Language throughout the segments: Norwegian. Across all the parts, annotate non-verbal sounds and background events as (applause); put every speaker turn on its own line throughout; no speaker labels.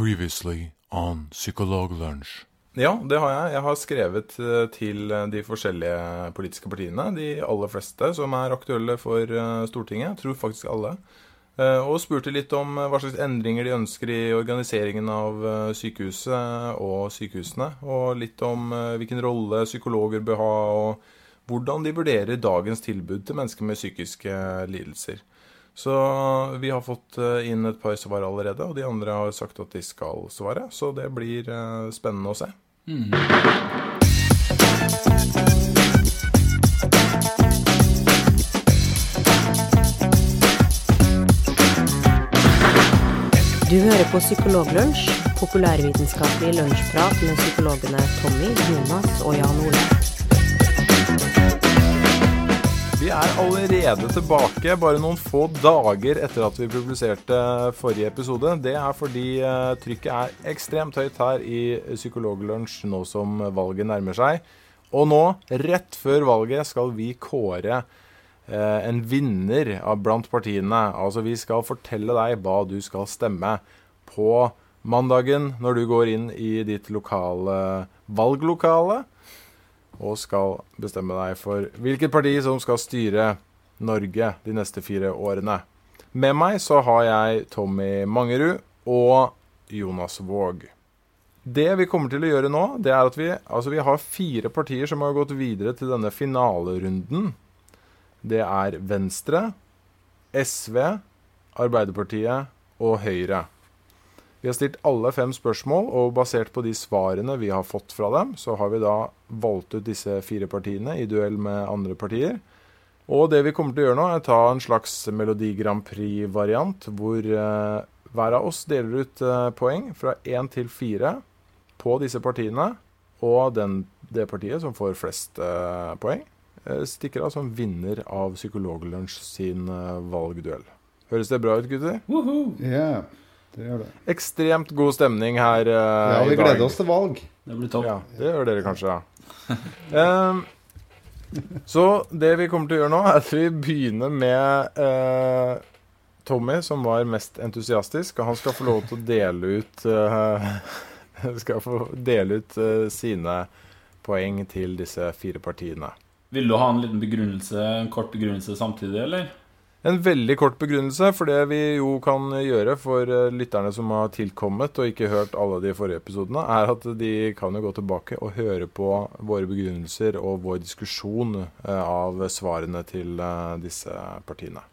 Previously on Psykologlunsj.
Ja, det har jeg. Jeg har skrevet eh, til eh, de forskjellige politiske partiene. De aller fleste som er aktuelle for eh, Stortinget. Tror faktisk alle. Og spurte litt om hva slags endringer de ønsker i organiseringen av eh, sykehuset og sykehusene. Og litt om hvilken rolle psykologer bør ha, og hvordan de vurderer dagens tilbud til mennesker med psykiske lidelser. Så vi har fått eh, inn et par svar allerede, og de andre har sagt at de skal svare. Så det blir eh, spennende å se.
Du hører på Psykologlunsj, populærvitenskapelig lunsjprat med psykologene Tommy, Jonas og Jan Ole.
Vi er allerede tilbake, bare noen få dager etter at vi publiserte forrige episode. Det er fordi eh, trykket er ekstremt høyt her i Psykologlunsj nå som valget nærmer seg. Og nå, rett før valget, skal vi kåre eh, en vinner blant partiene. Altså, vi skal fortelle deg hva du skal stemme på mandagen når du går inn i ditt lokale valglokale og skal bestemme deg for hvilket parti som skal styre Norge de neste fire årene. Med meg så har jeg Tommy Mangerud og Jonas Våg. Det vi kommer til å gjøre nå, det er at vi, altså vi har fire partier som har gått videre til denne finalerunden. Det er Venstre, SV, Arbeiderpartiet og Høyre. Vi har stilt alle fem spørsmål, og basert på de svarene vi har fått fra dem, så har vi da valgt ut disse fire partiene i duell med andre partier. Og det vi kommer til å gjøre nå, er ta en slags Melodi Grand Prix-variant, hvor eh, hver av oss deler ut eh, poeng fra én til fire på disse partiene. Og den, det partiet som får flest eh, poeng, eh, stikker av som vinner av Psykologlunsj sin eh, valgduell. Høres det bra ut, gutter?
Ja, det gjør det.
Ekstremt god stemning her uh,
Ja, vi
i dag.
gleder oss til valg.
Det blir topp.
Ja, det gjør dere kanskje, ja. (laughs) um, så det vi kommer til å gjøre nå, er at vi begynner med uh, Tommy, som var mest entusiastisk. Og han skal få lov til å dele ut uh, (laughs) Skal få dele ut sine poeng til disse fire partiene.
Vil du ha en liten begrunnelse, en kort begrunnelse samtidig, eller?
En veldig kort begrunnelse, for det vi jo kan gjøre for eh, lytterne som har tilkommet og ikke hørt alle de forrige episodene, er at de kan jo gå tilbake og høre på våre begrunnelser og vår diskusjon eh, av svarene til eh, disse partiene.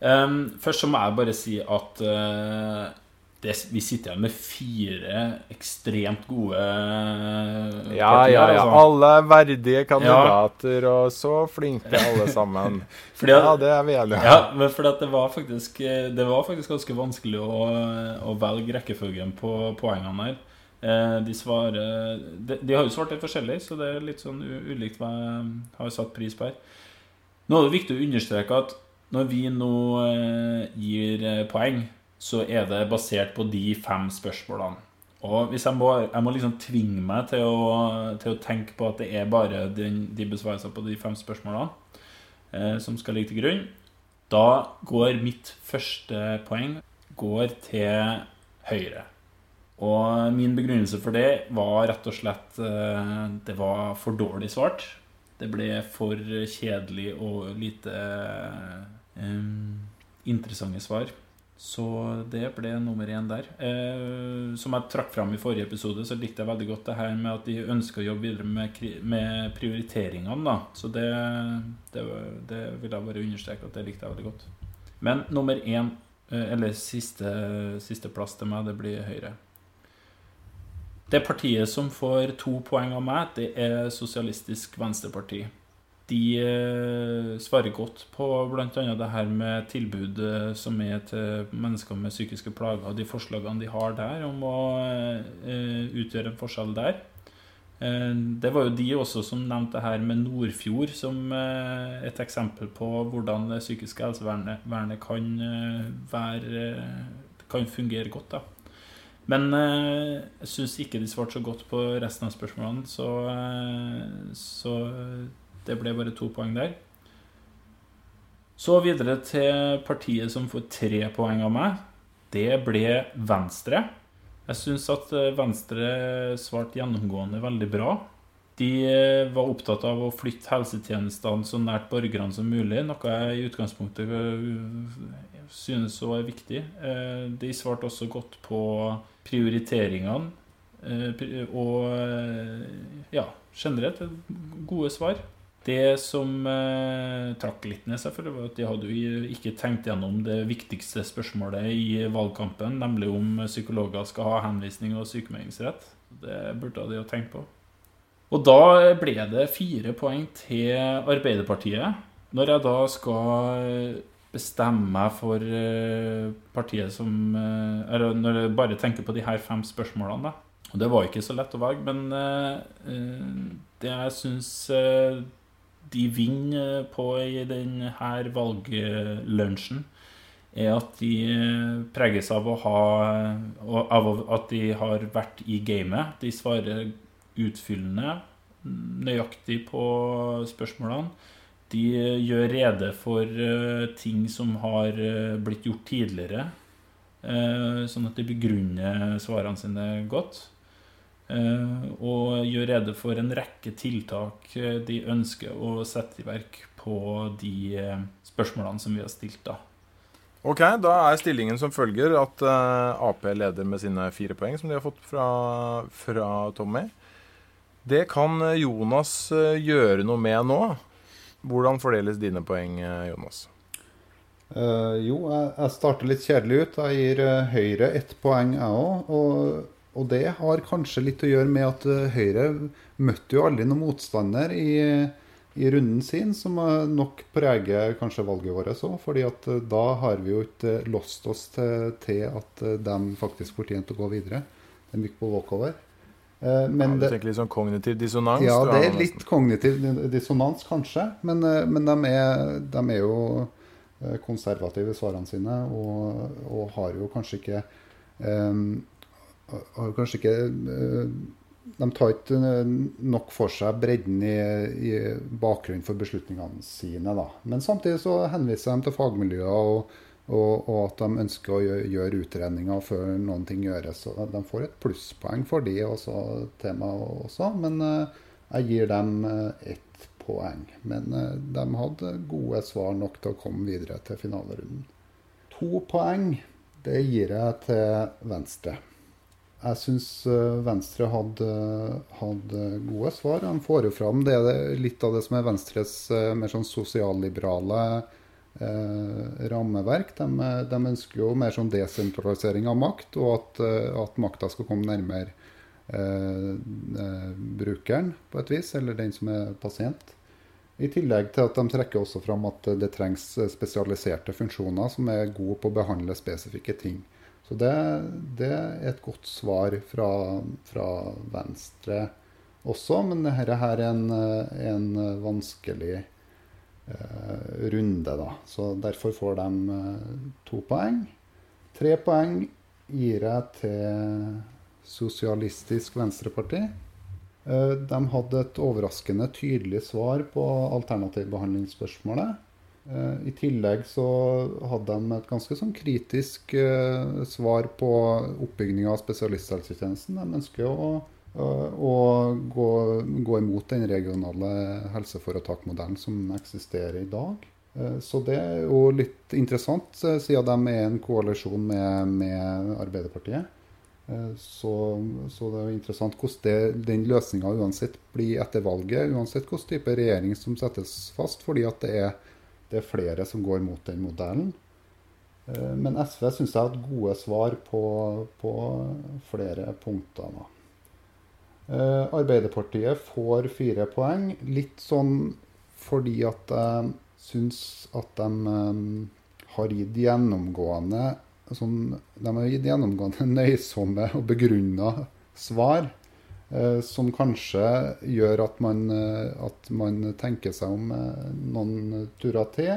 Ehm, først så må jeg bare si at eh, det, vi sitter her med fire ekstremt gode eh,
Ja,
partier,
ja, ja.
altså.
Alle er verdige kandidater, og så flinke alle sammen. (laughs)
At-
Ja, det er vi enige.
Ja, men fordi det var faktisk Det var faktisk ganske vanskelig å, å velge rekkefølgen på poengene her. Eh, De svarer de, de har jo svart litt forskjellig, så det er litt sånn ulikt hva jeg har satt pris på her. Nå er det viktig å understreke at når vi nå eh, gir eh, poeng, så er det basert på de fem spørsmålene. Og hvis jeg må, jeg må liksom tvinge meg til å, til å tenke på at det er bare den, de besvarelsene på de fem spørsmålene eh, som skal ligge til grunn, da går mitt første poeng går til Høyre. Og min begrunnelse for det var rett og slett eh, Det var for dårlig svart. Det ble for kjedelig og lite eh, interessante svar. Så det ble nummer én der. Eh, som jeg trakk fram i forrige episode, så likte jeg veldig godt det her med at de ønsker å jobbe videre med, med prioriteringene. da. Så det, det, det vil jeg bare understreke at det likte jeg veldig godt. Men nummer én, eh, eller siste, siste plass til meg, det blir Høyre. Det partiet som får to poeng av meg, det er Sosialistisk Venstreparti. De eh, svarer godt på bl.a. det her med tilbud eh, som er til mennesker med psykiske plager, og de forslagene de har der om å eh, utgjøre en forskjell der. Det var jo de også som nevnte her med Nordfjord som et eksempel på hvordan det psykiske helsevernet kan være kan fungere godt. da. Men jeg syns ikke de svarte så godt på resten av spørsmålene, så, så det ble bare to poeng der. Så videre til partiet som får tre poeng av meg. Det ble Venstre. Jeg syns at eh, Venstre svarte gjennomgående veldig bra. De eh, var opptatt av å flytte helsetjenestene så nært borgerne som mulig, noe jeg i utgangspunktet eh, synes òg er viktig. De svarte også godt på prioriteringene. pri- Og ja, generelt gode svar. Det som eh, trakk litt ned, selvfølgelig, var at de hadde jo ikke tenkt gjennom det viktigste spørsmålet i valgkampen, nemlig om psykologer skal ha henvisning og sykemeldingsrett. Det burde de ha tenkt på. Og da ble det fire poeng til Arbeiderpartiet. Når jeg da skal bestemme meg for eh, partiet som eh, Eller når jeg bare tenker på de her fem spørsmålene, da. Og det var ikke så lett å velge, men eh, eh, det jeg syns eh, de vinner på i denne valglunsjen, er at de eh, preges av å ha Av at de har vært i gamet. De svarer utfyllende, nøyaktig på spørsmålene. De eh, gjør rede for eh, ting som har eh, blitt gjort tidligere, eh, sånn at de begrunner svarene sine godt. Eh, Og gjør rede for en rekke tiltak eh, de ønsker å sette i verk på de eh, spørsmålene som vi har stilt, da.
Ok, da er stillingen som følger at Ap leder med sine fire poeng, som de har fått fra, fra Tommy. Det kan Jonas gjøre noe med nå. Hvordan fordeles dine poeng, Jonas?
Uh, jo, jeg, jeg starter litt kjedelig ut. Jeg gir Høyre ett poeng, jeg òg. Og, og det har kanskje litt å gjøre med at eh, Høyre møtte jo aldri noen motstander i, i runden sin, som eh, nok preger kanskje valget vårt òg. fordi at eh, da har vi jo ikke låst oss til, til at eh, de faktisk fortjente å gå videre. De gikk på walkover. Eh, Men
ja, du
det,
tenker litt sånn kognitiv dissonans?
ja, det er litt kognitiv dissonans, kanskje. Men, eh, men de, er, de er jo eh, konservative i svarene sine, og, og har jo kanskje ikke eh, Har kanskje ikke eh, De tar ikke nok for seg bredden i, i bakgrunnen for beslutningene sine. Da. Men samtidig så henviser de til fagmiljøer og, og, og at de ønsker å gjøre, gjøre utredninger før noen ting gjøres. Så de får et plusspoeng for det også, temaet også. Men eh, jeg gir dem eh, ett poeng. Men de hadde gode svar nok til å komme videre til finalerunden. To poeng, det gir jeg til Venstre. Jeg syns Venstre hadde, hadde gode svar. Han får jo fram det, litt av det som er Venstres eh, mer sånn sosialliberale eh, rammeverk. De, de ønsker jo mer sånn desentralisering av makt, og at, eh, at makta skal komme nærmere eh, eh, brukeren på et vis, eller den som er pasient. I tillegg til at de trekker også fram at det trengs spesialiserte funksjoner som er gode på å behandle spesifikke ting. Så det, det er et godt svar fra, fra Venstre også, men dette her er en, en vanskelig eh, runde, da. Så derfor får de eh, to poeng. Tre poeng gir jeg til Sosialistisk Venstreparti. Eh, De hadde et overraskende tydelig svar på alternativbehandlingsspørsmålet. Eh, I tillegg så hadde de et ganske sånn kritisk eh, svar på oppbygging av spesialisthelsetjenesten. De ønsker å, eh, å gå, gå imot den regionale helseforetakmodellen som eksisterer i dag. Så det er jo litt interessant, siden de er en koalisjon med, med Arbeiderpartiet. Så, så det er jo interessant hvordan det, den løsninga uansett blir etter valget, uansett hvilken type regjering som settes fast, fordi at det er, det er flere som går mot den modellen. Eh, Men SV syns jeg har hatt gode svar på, på flere punkter. Da. Eh, Arbeiderpartiet får fire poeng, litt sånn fordi at jeg syns at eh, gjennomgående sånn, De har gitt gjennomgående (laughs) nøysomme og begrunna svar, som kanskje gjør at man, eh, at man tenker seg om eh, noen turer til.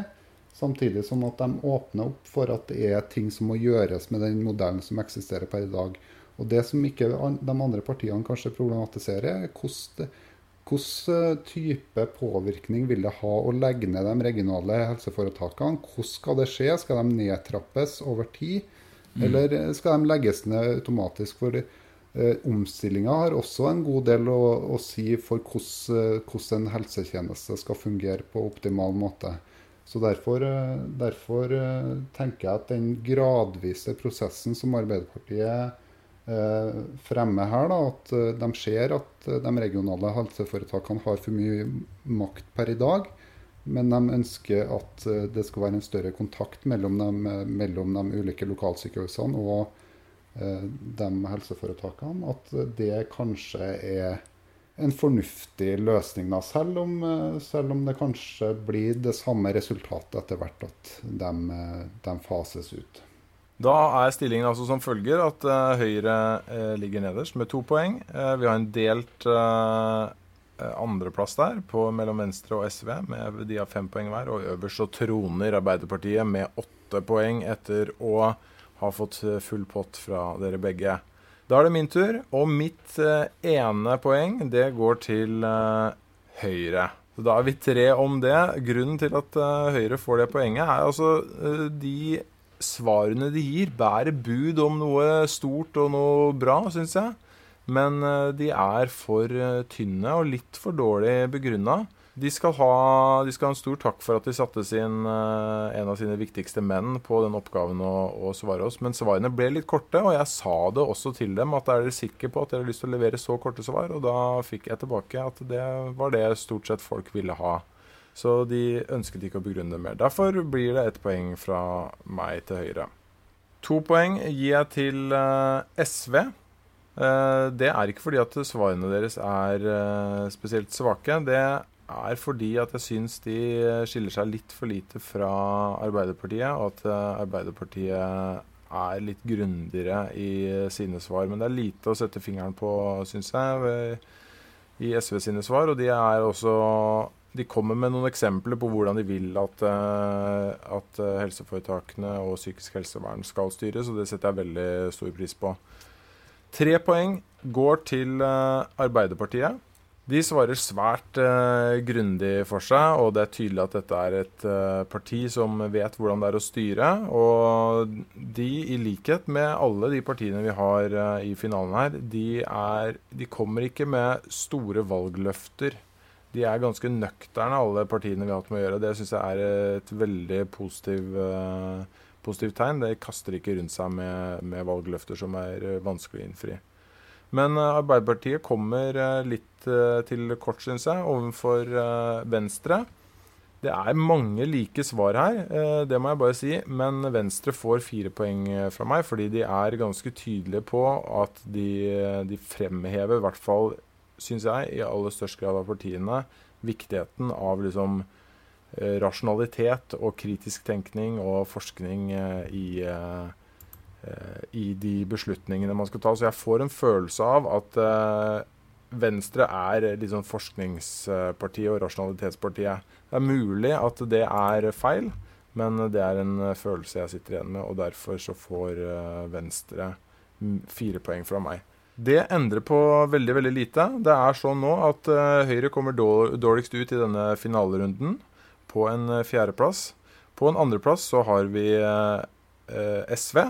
Samtidig som at de åpner opp for at det er ting som må gjøres med den modellen som eksisterer per i dag. Og Det som ikke de andre partiene kanskje problematiserer, er hvordan det- hvilken type påvirkning vil det ha å legge ned de regionale helseforetakene? Hvordan skal det skje? Skal de nedtrappes over tid? Eller skal de legges ned automatisk? For eh, omstillinga har også en god del å, å si for hvordan, hvordan en helsetjeneste skal fungere på optimal måte. Så derfor, eh, derfor eh, tenker jeg at den gradvise prosessen som Arbeiderpartiet eh, fremmer her, da, at eh, de ser at eh, de regionale helseforetakene har for mye makt per i dag. Men de ønsker at det skal være en større kontakt mellom, de, mellom de ulike lokalsykehusene og eh, de helseforetakene. At det kanskje er en fornuftig løsning, da, selv om, eh, selv om, det kanskje blir det samme resultatet etter hvert, at de, eh, de fases ut.
Da er stillingen altså som følger at Høyre ligger nederst med to poeng. Vi har en delt andreplass der på, mellom Venstre og SV. Med, de har fem poeng hver. Og øverst så troner Arbeiderpartiet med åtte poeng etter å ha fått full pott fra dere begge. Da er det min tur, og mitt uh, ene poeng det går til uh, Høyre. Så Da er vi tre om det. Grunnen til at Høyre får det poenget, er altså de svarene de gir, bærer bud om noe stort og noe bra, syns jeg. Men de er for tynne og litt for dårlig begrunna. De skal, ha, de skal, ha, en stor takk for at de satte sin, uh, en av sine viktigste menn på den oppgaven å, å, svare oss. Men svarene ble litt korte, og jeg sa det også til dem at er dere sikre på at dere har lyst til å levere så korte svar? Og da fikk jeg tilbake at det var det stort sett folk ville ha. Så de ønsket ikke å begrunne det mer. Derfor blir det ett poeng fra meg til Høyre. To poeng gir jeg til uh, SV. Uh, det er ikke fordi at svarene deres er spesielt svake. Det er fordi at jeg syns de skiller seg litt for lite fra Arbeiderpartiet, og at eh, Arbeiderpartiet er litt grundigere i sine svar. Men det er lite å sette fingeren på, syns jeg, i SV sine svar. Og de er også De kommer med noen eksempler på hvordan de vil at, eh, at helseforetakene og psykisk helsevern skal styres, og det setter jeg veldig stor pris på. Tre poeng går til eh, Arbeiderpartiet. De svarer svært uh, grundig for seg, og det er tydelig at dette er et uh, parti som vet hvordan det er å styre. Og de, i likhet med alle de partiene vi har uh, i finalen her, de, er, de, kommer ikke med store valgløfter. De er ganske nøkterne, alle partiene vi har hatt med å gjøre. Det syns jeg er et veldig positiv, positivt tegn. De kaster ikke rundt seg med, med valgløfter som er vanskelig å innfri. Men uh, Arbeiderpartiet kommer uh, litt uh, til kort, syns jeg, overfor Venstre. Det er mange like svar her, det må jeg bare si. Men Venstre får fire poeng fra meg, fordi de er ganske tydelige på at de, de fremhever, i hvert fall syns jeg, i aller størst grad av partiene, viktigheten av liksom rasjonalitet og kritisk tenkning og forskning i Eh, i de beslutningene man skal ta. Så jeg får en følelse av at eh, Venstre er liksom forskningspartiet og rasjonalitetspartiet. Det er mulig at det er feil, men det er en følelse jeg sitter igjen med, og derfor så får eh, Venstre fire poeng fra meg. Det endrer på veldig veldig lite. Det er sånn nå at Høyre kommer dårligst ut i denne finalerunden på en fjerdeplass. På en andreplass så har vi SV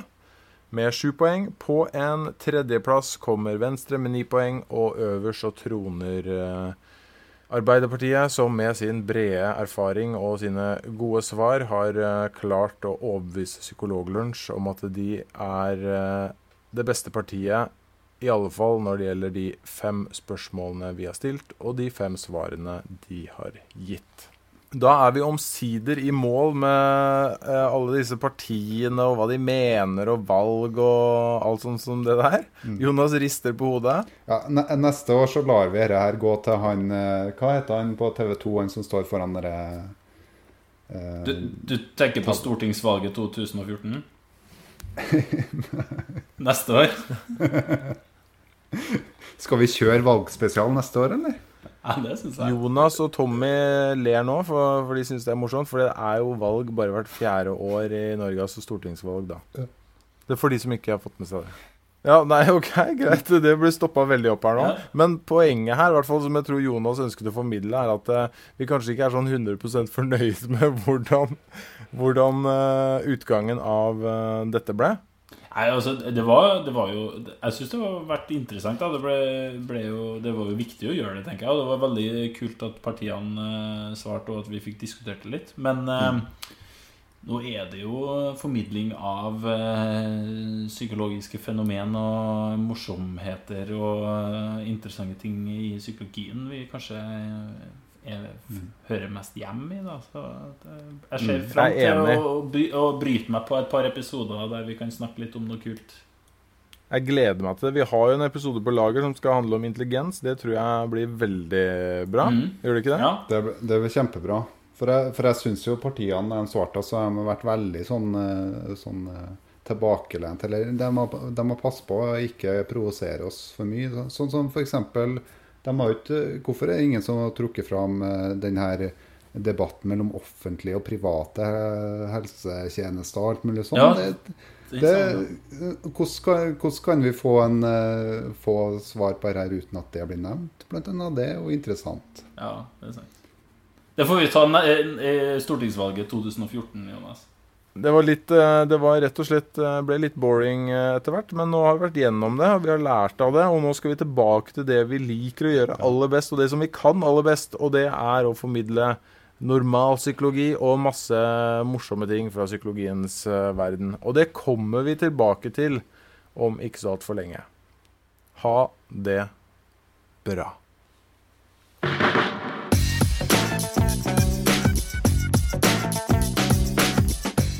med sju poeng. På en tredjeplass kommer Venstre med ni poeng, og øverst så troner uh, Arbeiderpartiet, som med sin brede erfaring og sine gode svar har uh, klart å overbevise Psykologlunsj om at de er uh, det beste partiet, i alle fall når det gjelder de fem spørsmålene vi har stilt, og de fem svarene de har gitt. Da er vi omsider i mål med uh, alle disse partiene og hva de mener, og valg og alt sånt som det der. Mm. Jonas rister på hodet.
Ja, Neste år så lar vi dette her gå til han uh, Hva heter han på TV 2, han som står foran dere
eh, du, du, tenker på stortingsvalget 2014? (laughs) neste år?
Skal vi kjøre valgspesial neste år, eller?
Ja, det synes jeg.
Jonas og Tommy ler nå, for, for de syns det er morsomt. For det er jo valg bare hvert fjerde år i Norge, altså stortingsvalg, da. Ja. Det er for de som ikke har fått med seg det. Ja, nei, ok, (laughs) greit. Det blir stoppa veldig opp her nå. Ja. Men poenget her, i hvert fall som jeg tror Jonas ønsket å formidle, er at uh, vi kanskje ikke er sånn 100% fornøyd med (laughs) hvordan, hvordan uh, utgangen av uh, dette ble.
Nei, altså, det var, det var jo Jeg syns det har vært interessant. da Det, ble, ble jo, det var jo viktig å gjøre det, tenker jeg. Og det var veldig kult at partiene eh, svarte, og at vi fikk diskutert det litt. Men eh, nå er det jo formidling av eh, psykologiske fenomen og morsomheter og interessante ting i psykologien vi kanskje hører mest hjem i. Da. Så eh, jeg ser
Mm,
fram til å, by- å bryte meg på et par episoder der vi kan snakke litt om noe kult.
Jeg gleder meg til det. Vi har jo en episode på lager som skal handle om intelligens. Det tror jeg blir veldig bra.
Mm.
Gjør det ikke det?
Ja.
Det, det er kjempebra. For jeg, for jeg syns jo partiene de svarte så har de vært veldig sånn, eh, sånn eh, tilbakelent. Eller de må, de må passe på å ikke provosere oss for mye. Sånn som for eksempel ikke, Hvorfor er det ingen som har trukket fram denne debatten mellom offentlige og private eh, helsetjenester og alt mulig sånt?
Ja,
det,
Det,
det, hvordan, hvordan kan vi få, en, eh, få svar på det her uten at det blir nevnt? Blant annet det er jo interessant.
ja, det er sant. Det får vi ta i stortingsvalget 2014, Jonas.
Det var, litt, eh, det var rett og slett eh, ble litt boring eh, etter hvert, men nå har vi vært gjennom det, og vi har lært av det, og nå skal vi tilbake til det vi liker å gjøre aller best, og det som vi kan aller best, og det er å formidle normal psykologi og masse morsomme ting fra psykologiens verden. Og det kommer vi tilbake til om ikke så altfor lenge. Ha det bra.